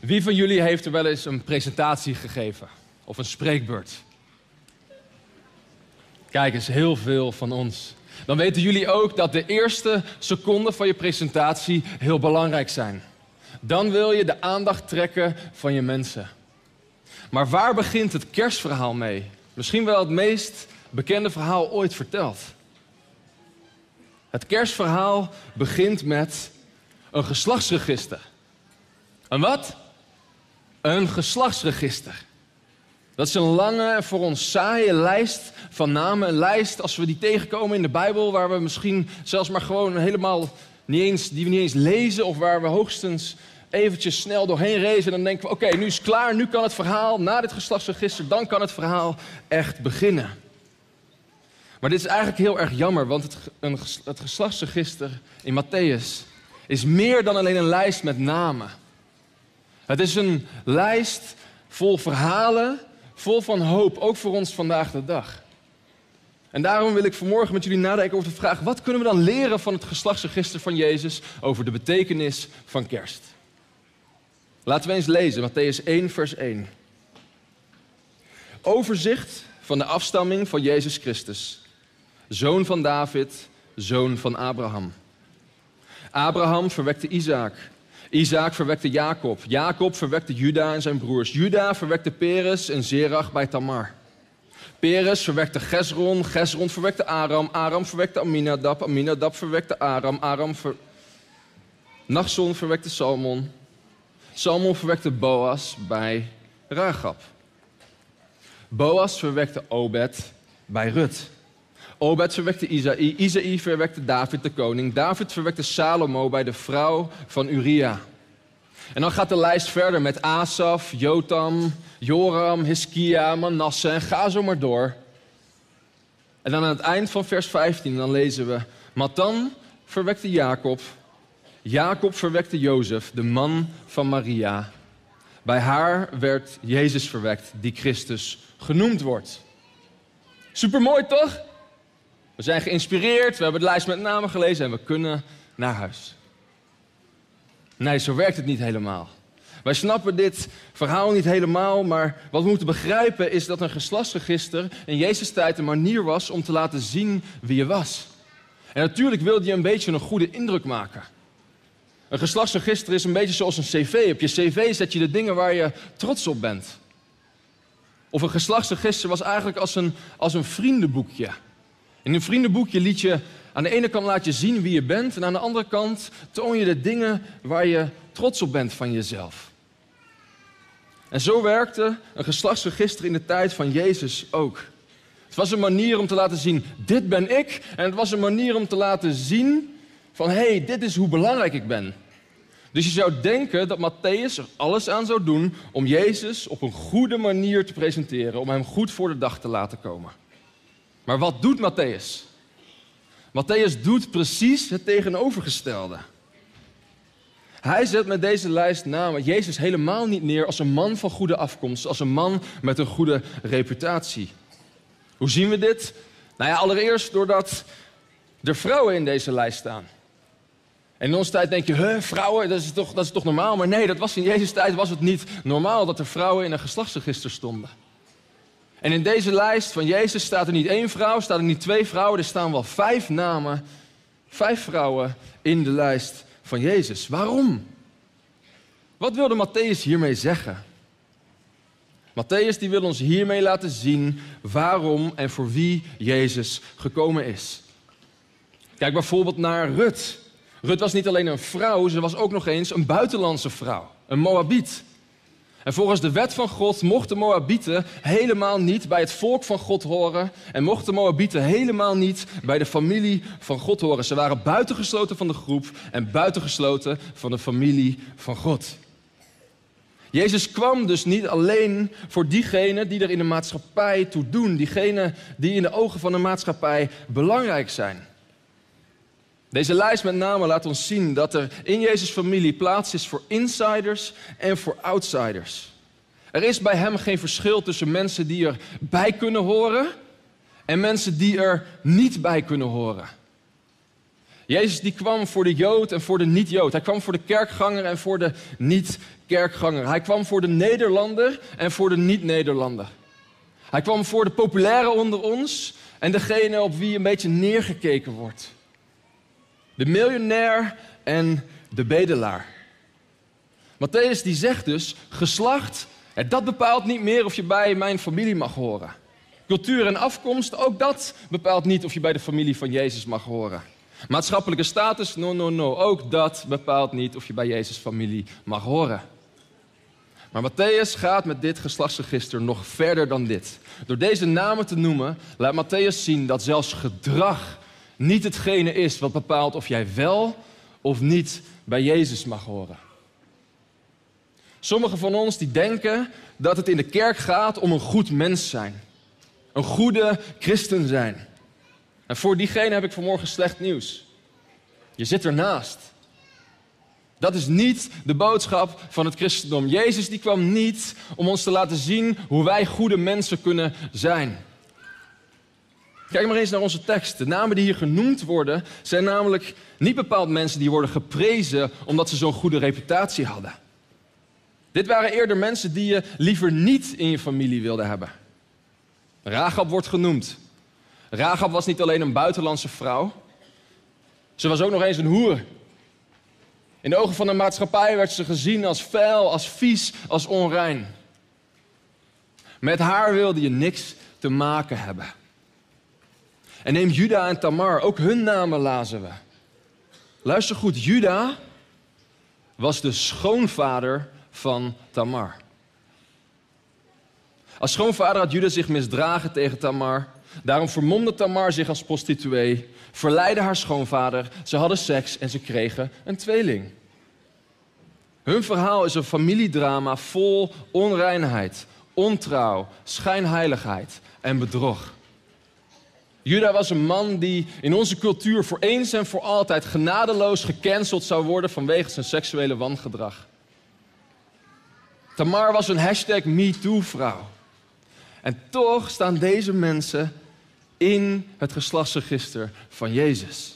Wie van jullie heeft er wel eens een presentatie gegeven? Of een spreekbeurt? Kijk eens, heel veel van ons. Dan weten jullie ook dat de eerste seconden van je presentatie heel belangrijk zijn. Dan wil je de aandacht trekken van je mensen. Maar waar begint het kerstverhaal mee? Misschien wel het meest bekende verhaal ooit verteld. Het kerstverhaal begint met een geslachtsregister. Een wat? Een geslachtsregister. Dat is een lange, voor ons saaie lijst van namen. Een lijst, als we die tegenkomen in de Bijbel, waar we misschien zelfs maar gewoon helemaal niet eens, die we niet eens lezen, of waar we hoogstens eventjes snel doorheen rezen. En dan denken we, oké, nu is het klaar, nu kan het verhaal, na dit geslachtsregister, dan kan het verhaal echt beginnen. Maar dit is eigenlijk heel erg jammer, want het, een, het geslachtsregister in Matthäus is meer dan alleen een lijst met namen. Het is een lijst vol verhalen, vol van hoop, ook voor ons vandaag de dag. En daarom wil ik vanmorgen met jullie nadenken over de vraag: wat kunnen we dan leren van het geslachtsregister van Jezus over de betekenis van kerst? Laten we eens lezen, Matthäus 1, vers 1. Overzicht van de afstamming van Jezus Christus, zoon van David, zoon van Abraham. Abraham verwekte Isaac. Isaac verwekte Jacob. Jacob verwekte Juda en zijn broers. Juda verwekte Peres en Zerach bij Tamar. Peres verwekte Gesron. Gesron verwekte Aram. Aram verwekte Aminadab. Aminadab verwekte Aram. Aram ver... Nachson verwekte Salmon. Salmon verwekte Boas bij Ragab. Boas verwekte Obed bij Rut. Obed verwekte Isaï. Isaï verwekte David de koning. David verwekte Salomo bij de vrouw van Uria. En dan gaat de lijst verder met Asaf, Jotam, Joram, Hiskia, Manasse en ga zo maar door. En dan aan het eind van vers 15 dan lezen we... Matan verwekte Jacob. Jacob verwekte Jozef, de man van Maria. Bij haar werd Jezus verwekt, die Christus genoemd wordt. Supermooi toch? We zijn geïnspireerd, we hebben de lijst met namen gelezen en we kunnen naar huis. Nee, zo werkt het niet helemaal. Wij snappen dit verhaal niet helemaal, maar wat we moeten begrijpen is dat een geslachtsregister in Jezus' tijd een manier was om te laten zien wie je was. En natuurlijk wilde je een beetje een goede indruk maken. Een geslachtsregister is een beetje zoals een cv. Op je cv zet je de dingen waar je trots op bent. Of een geslachtsregister was eigenlijk als een, als een vriendenboekje. In een vriendenboekje liet je aan de ene kant laat je zien wie je bent en aan de andere kant toon je de dingen waar je trots op bent van jezelf. En zo werkte een geslachtsregister in de tijd van Jezus ook. Het was een manier om te laten zien, dit ben ik. En het was een manier om te laten zien van, hé, hey, dit is hoe belangrijk ik ben. Dus je zou denken dat Matthäus er alles aan zou doen om Jezus op een goede manier te presenteren, om hem goed voor de dag te laten komen. Maar wat doet Matthäus? Matthäus doet precies het tegenovergestelde. Hij zet met deze lijst namen Jezus helemaal niet neer als een man van goede afkomst, als een man met een goede reputatie. Hoe zien we dit? Nou ja, allereerst doordat er vrouwen in deze lijst staan. En in onze tijd denk je, huh, vrouwen, dat is, toch, dat is toch normaal? Maar nee, dat was in Jezus' tijd was het niet normaal dat er vrouwen in een geslachtsregister stonden. En in deze lijst van Jezus staat er niet één vrouw, staat er niet twee vrouwen, er staan wel vijf namen, vijf vrouwen in de lijst van Jezus. Waarom? Wat wilde Matthäus hiermee zeggen? Matthäus die wil ons hiermee laten zien waarom en voor wie Jezus gekomen is. Kijk bijvoorbeeld naar Rut. Rut was niet alleen een vrouw, ze was ook nog eens een buitenlandse vrouw, een Moabiet. En volgens de wet van God mochten Moabieten helemaal niet bij het volk van God horen. En mochten Moabieten helemaal niet bij de familie van God horen. Ze waren buitengesloten van de groep en buitengesloten van de familie van God. Jezus kwam dus niet alleen voor diegenen die er in de maatschappij toe doen. Diegenen die in de ogen van de maatschappij belangrijk zijn. Deze lijst met name laat ons zien dat er in Jezus' familie plaats is voor insiders en voor outsiders. Er is bij hem geen verschil tussen mensen die erbij kunnen horen en mensen die er niet bij kunnen horen. Jezus die kwam voor de Jood en voor de niet-Jood. Hij kwam voor de kerkganger en voor de niet-kerkganger. Hij kwam voor de Nederlander en voor de niet-Nederlander. Hij kwam voor de populaire onder ons en degene op wie een beetje neergekeken wordt. De miljonair en de bedelaar. Matthäus die zegt dus, geslacht, dat bepaalt niet meer of je bij mijn familie mag horen. Cultuur en afkomst, ook dat bepaalt niet of je bij de familie van Jezus mag horen. Maatschappelijke status, no, no, no, ook dat bepaalt niet of je bij Jezus' familie mag horen. Maar Matthäus gaat met dit geslachtsregister nog verder dan dit. Door deze namen te noemen, laat Matthäus zien dat zelfs gedrag niet hetgene is wat bepaalt of jij wel of niet bij Jezus mag horen. Sommigen van ons die denken dat het in de kerk gaat om een goed mens zijn. Een goede christen zijn. En voor diegene heb ik vanmorgen slecht nieuws. Je zit ernaast. Dat is niet de boodschap van het christendom. Jezus die kwam niet om ons te laten zien hoe wij goede mensen kunnen zijn. Kijk maar eens naar onze tekst. De namen die hier genoemd worden zijn namelijk niet bepaald mensen die worden geprezen omdat ze zo'n goede reputatie hadden. Dit waren eerder mensen die je liever niet in je familie wilde hebben. Rahab wordt genoemd. Rahab was niet alleen een buitenlandse vrouw, ze was ook nog eens een hoer. In de ogen van de maatschappij werd ze gezien als vuil, als vies, als onrein. Met haar wilde je niks te maken hebben. En neem Juda en Tamar, ook hun namen lazen we. Luister goed, Juda was de schoonvader van Tamar. Als schoonvader had Juda zich misdragen tegen Tamar. Daarom vermomde Tamar zich als prostituee, verleidde haar schoonvader, ze hadden seks en ze kregen een tweeling. Hun verhaal is een familiedrama vol onreinheid, ontrouw, schijnheiligheid en bedrog. Juda was een man die in onze cultuur voor eens en voor altijd genadeloos gecanceld zou worden vanwege zijn seksuele wangedrag. Tamar was een hashtag MeToo-vrouw. En toch staan deze mensen in het geslachtsregister van Jezus.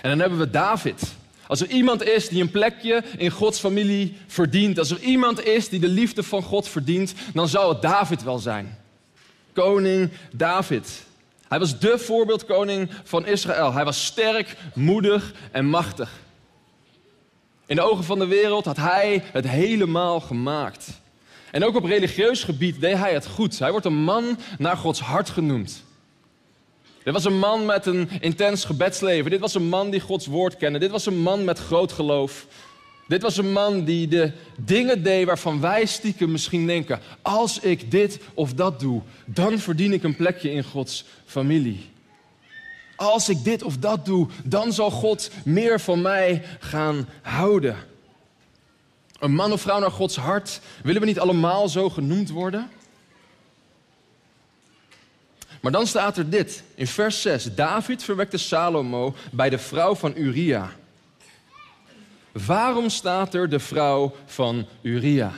En dan hebben we David. Als er iemand is die een plekje in Gods familie verdient, als er iemand is die de liefde van God verdient, dan zou het David wel zijn. Koning David. Hij was de voorbeeldkoning van Israël. Hij was sterk, moedig en machtig. In de ogen van de wereld had hij het helemaal gemaakt. En ook op religieus gebied deed hij het goed. Hij wordt een man naar Gods hart genoemd. Dit was een man met een intens gebedsleven. Dit was een man die Gods woord kende. Dit was een man met groot geloof. Dit was een man die de dingen deed waarvan wij stiekem misschien denken: als ik dit of dat doe, dan verdien ik een plekje in Gods familie. Als ik dit of dat doe, dan zal God meer van mij gaan houden. Een man of vrouw naar Gods hart, willen we niet allemaal zo genoemd worden? Maar dan staat er dit in vers 6. David verwekte Salomo bij de vrouw van Uria. Waarom staat er de vrouw van Uria?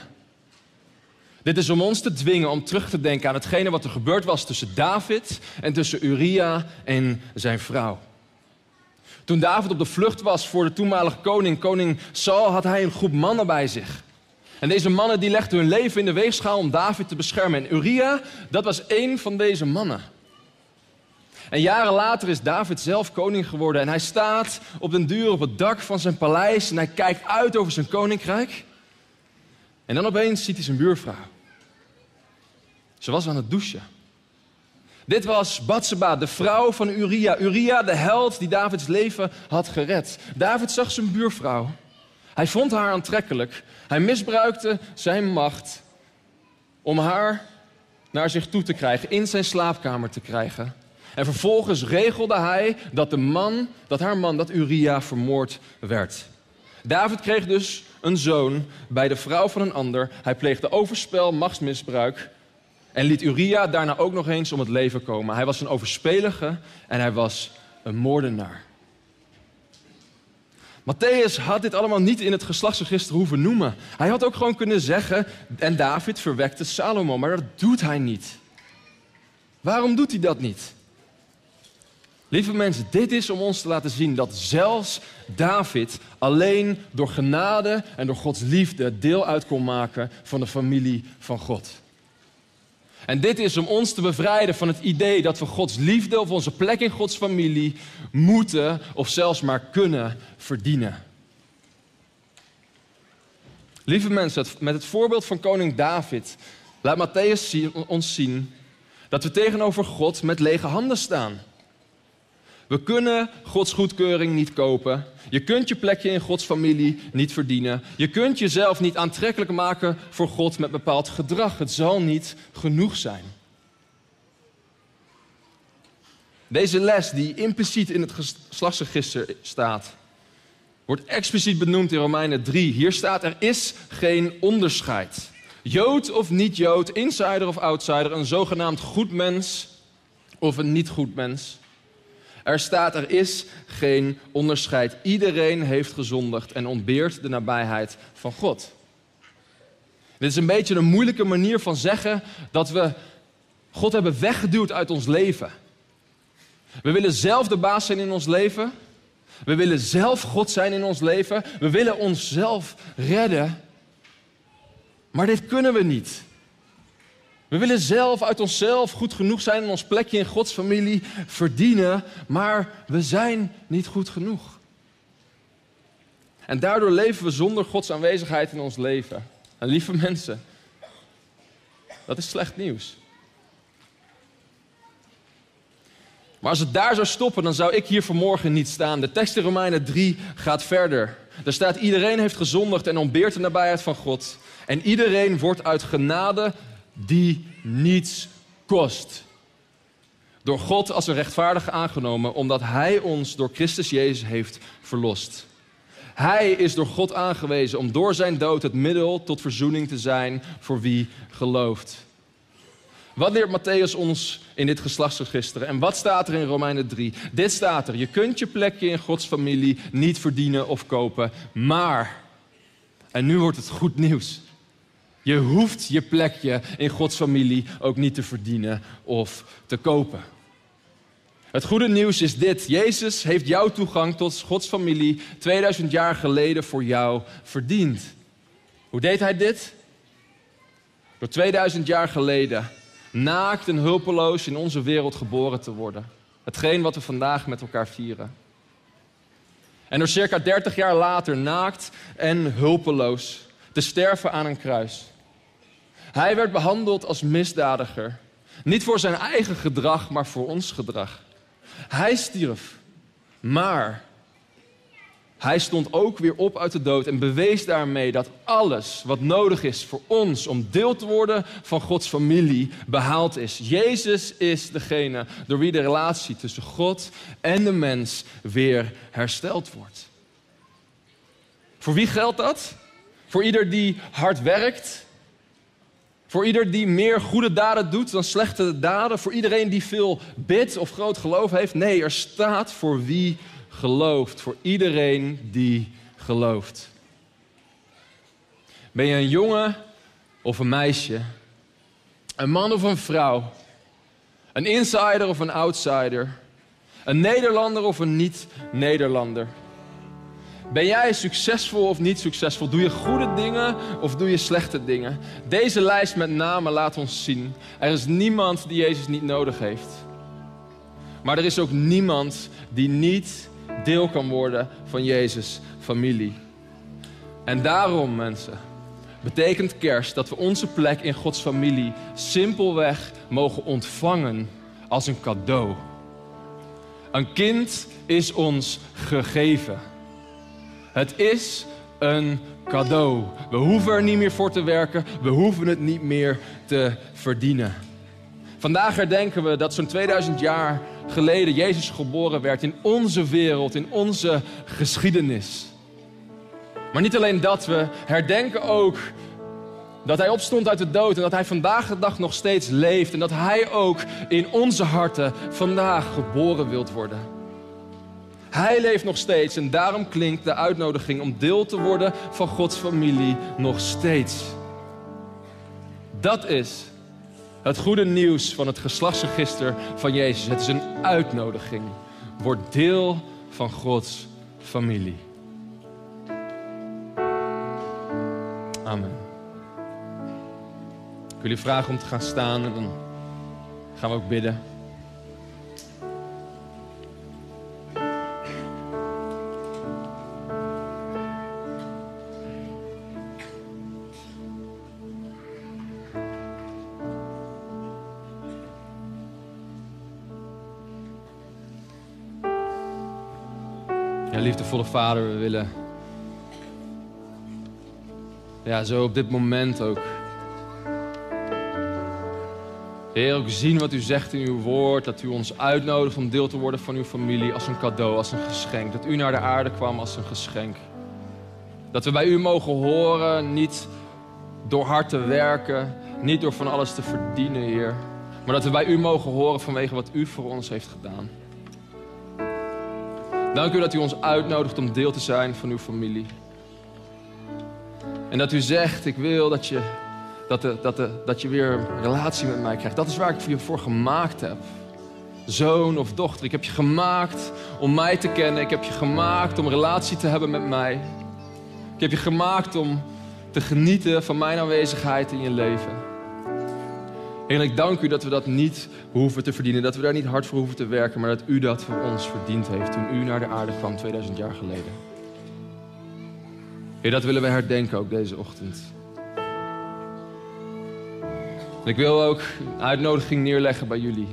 Dit is om ons te dwingen om terug te denken aan hetgene wat er gebeurd was tussen David en tussen Uria en zijn vrouw. Toen David op de vlucht was voor de toenmalige koning, koning Saul, had hij een groep mannen bij zich. En deze mannen die legden hun leven in de weegschaal om David te beschermen. En Uria, dat was één van deze mannen. En jaren later is David zelf koning geworden. En hij staat op den duur op het dak van zijn paleis. En hij kijkt uit over zijn koninkrijk. En dan opeens ziet hij zijn buurvrouw. Ze was aan het douchen. Dit was Batseba, de vrouw van Uria. Uria, de held die Davids leven had gered. David zag zijn buurvrouw. Hij vond haar aantrekkelijk. Hij misbruikte zijn macht om haar naar zich toe te krijgen, in zijn slaapkamer te krijgen. En vervolgens regelde hij dat de man, dat haar man, dat Uria vermoord werd. David kreeg dus een zoon bij de vrouw van een ander. Hij pleegde overspel, machtsmisbruik en liet Uria daarna ook nog eens om het leven komen. Hij was een overspelige en hij was een moordenaar. Matthäus had dit allemaal niet in het geslachtsregister hoeven noemen. Hij had ook gewoon kunnen zeggen, en David verwekte Salomo, maar dat doet hij niet. Waarom doet hij dat niet? Lieve mensen, dit is om ons te laten zien dat zelfs David alleen door genade en door Gods liefde deel uit kon maken van de familie van God. En dit is om ons te bevrijden van het idee dat we Gods liefde of onze plek in Gods familie moeten of zelfs maar kunnen verdienen. Lieve mensen, met het voorbeeld van koning David laat Matthäus ons zien dat we tegenover God met lege handen staan. We kunnen Gods goedkeuring niet kopen. Je kunt je plekje in Gods familie niet verdienen. Je kunt jezelf niet aantrekkelijk maken voor God met bepaald gedrag. Het zal niet genoeg zijn. Deze les, die impliciet in het geslachtsregister staat, wordt expliciet benoemd in Romeinen 3. Hier staat: er is geen onderscheid. Jood of niet-Jood, insider of outsider, een zogenaamd goed mens of een niet goed mens. Er staat, er is geen onderscheid. Iedereen heeft gezondigd en ontbeert de nabijheid van God. Dit is een beetje een moeilijke manier van zeggen dat we God hebben weggeduwd uit ons leven. We willen zelf de baas zijn in ons leven. We willen zelf God zijn in ons leven. We willen onszelf redden. Maar dit kunnen we niet. We willen zelf uit onszelf goed genoeg zijn en ons plekje in Gods familie verdienen, maar we zijn niet goed genoeg. En daardoor leven we zonder Gods aanwezigheid in ons leven. En lieve mensen, dat is slecht nieuws. Maar als het daar zou stoppen, dan zou ik hier vanmorgen niet staan. De tekst in Romeinen 3 gaat verder. Er staat: iedereen heeft gezondigd en ontbeert de nabijheid van God. En iedereen wordt uit genade die niets kost. Door God als een rechtvaardige aangenomen, omdat Hij ons door Christus Jezus heeft verlost. Hij is door God aangewezen om door zijn dood het middel tot verzoening te zijn voor wie gelooft. Wat leert Matthäus ons in dit geslachtsregister? En wat staat er in Romeinen 3? Dit staat er. Je kunt je plekje in Gods familie niet verdienen of kopen, maar, en nu wordt het goed nieuws. Je hoeft je plekje in Gods familie ook niet te verdienen of te kopen. Het goede nieuws is dit. Jezus heeft jouw toegang tot Gods familie 2000 jaar geleden voor jou verdiend. Hoe deed hij dit? Door 2000 jaar geleden naakt en hulpeloos in onze wereld geboren te worden. Hetgeen wat we vandaag met elkaar vieren. En door circa 30 jaar later naakt en hulpeloos te sterven aan een kruis. Hij werd behandeld als misdadiger. Niet voor zijn eigen gedrag, maar voor ons gedrag. Hij stierf. Maar hij stond ook weer op uit de dood en bewees daarmee dat alles wat nodig is voor ons om deel te worden van Gods familie behaald is. Jezus is degene door wie de relatie tussen God en de mens weer hersteld wordt. Voor wie geldt dat? Voor ieder die hard werkt, voor ieder die meer goede daden doet dan slechte daden. Voor iedereen die veel bidt of groot geloof heeft. Nee, er staat voor wie gelooft. Voor iedereen die gelooft. Ben je een jongen of een meisje? Een man of een vrouw? Een insider of een outsider? Een Nederlander of een niet-Nederlander? Ben jij succesvol of niet succesvol? Doe je goede dingen of doe je slechte dingen? Deze lijst met namen laat ons zien. Er is niemand die Jezus niet nodig heeft. Maar er is ook niemand die niet deel kan worden van Jezus' familie. En daarom, mensen, betekent kerst dat we onze plek in Gods familie simpelweg mogen ontvangen als een cadeau. Een kind is ons gegeven. Het is een cadeau. We hoeven er niet meer voor te werken. We hoeven het niet meer te verdienen. Vandaag herdenken we dat zo'n 2000 jaar geleden Jezus geboren werd in onze wereld, in onze geschiedenis. Maar niet alleen dat, we herdenken ook dat Hij opstond uit de dood en dat Hij vandaag de dag nog steeds leeft en dat Hij ook in onze harten vandaag geboren wilt worden. Hij leeft nog steeds en daarom klinkt de uitnodiging om deel te worden van Gods familie nog steeds. Dat is het goede nieuws van het geslachtsregister van Jezus. Het is een uitnodiging. Word deel van Gods familie. Amen. Ik wil jullie vragen om te gaan staan en dan gaan we ook bidden. Ja, liefdevolle Vader, we willen ja, zo op dit moment ook. Heer, ook zien wat u zegt in uw woord. Dat u ons uitnodigt om deel te worden van uw familie als een cadeau, als een geschenk. Dat u naar de aarde kwam als een geschenk. Dat we bij u mogen horen, niet door hard te werken, niet door van alles te verdienen, Heer. Maar dat we bij u mogen horen vanwege wat u voor ons heeft gedaan. Dank u dat u ons uitnodigt om deel te zijn van uw familie. En dat u zegt, ik wil dat je, dat, de, dat, de, dat je weer een relatie met mij krijgt. Dat is waar ik je voor gemaakt heb. Zoon of dochter, ik heb je gemaakt om mij te kennen. Ik heb je gemaakt om relatie te hebben met mij. Ik heb je gemaakt om te genieten van mijn aanwezigheid in je leven. En ik dank u dat we dat niet hoeven te verdienen. Dat we daar niet hard voor hoeven te werken. Maar dat u dat voor ons verdiend heeft toen u naar de aarde kwam 2000 jaar geleden. Heer, dat willen we herdenken ook deze ochtend. En ik wil ook een uitnodiging neerleggen bij jullie.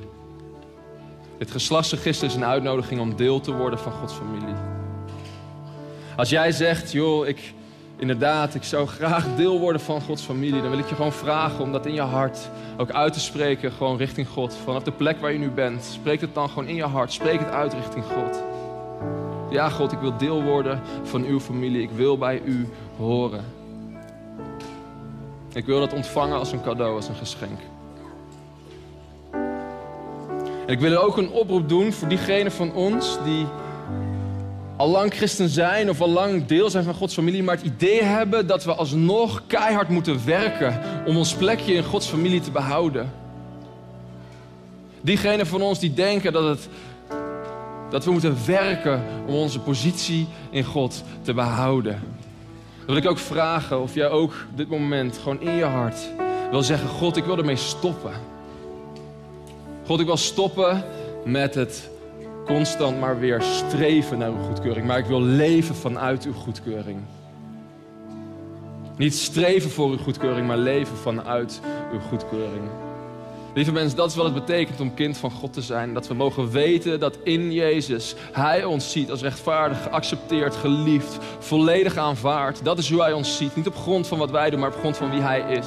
Dit geslachtsregister is een uitnodiging om deel te worden van Gods familie. Als jij zegt, joh, ik, inderdaad, ik zou graag deel worden van Gods familie, dan wil ik je gewoon vragen om dat in je hart ook uit te spreken, gewoon richting God. Vanaf de plek waar je nu bent, spreek het dan gewoon in je hart, spreek het uit richting God. Ja, God, ik wil deel worden van uw familie. Ik wil bij u horen. Ik wil dat ontvangen als een cadeau, als een geschenk. En ik wil ook een oproep doen voor diegenen van ons die al lang christen zijn of al lang deel zijn van Gods familie, maar het idee hebben dat we alsnog keihard moeten werken om ons plekje in Gods familie te behouden. Diegenen van ons die denken dat het dat we moeten werken om onze positie in God te behouden. Wil ik ook vragen of jij ook dit moment gewoon in je hart wil zeggen: God, ik wil ermee stoppen. God, ik wil stoppen met het constant maar weer streven naar uw goedkeuring. Maar ik wil leven vanuit uw goedkeuring. Niet streven voor uw goedkeuring, maar leven vanuit uw goedkeuring. Lieve mensen, dat is wat het betekent om kind van God te zijn. Dat we mogen weten dat in Jezus Hij ons ziet als rechtvaardig, geaccepteerd, geliefd, volledig aanvaard. Dat is hoe Hij ons ziet. Niet op grond van wat wij doen, maar op grond van wie Hij is.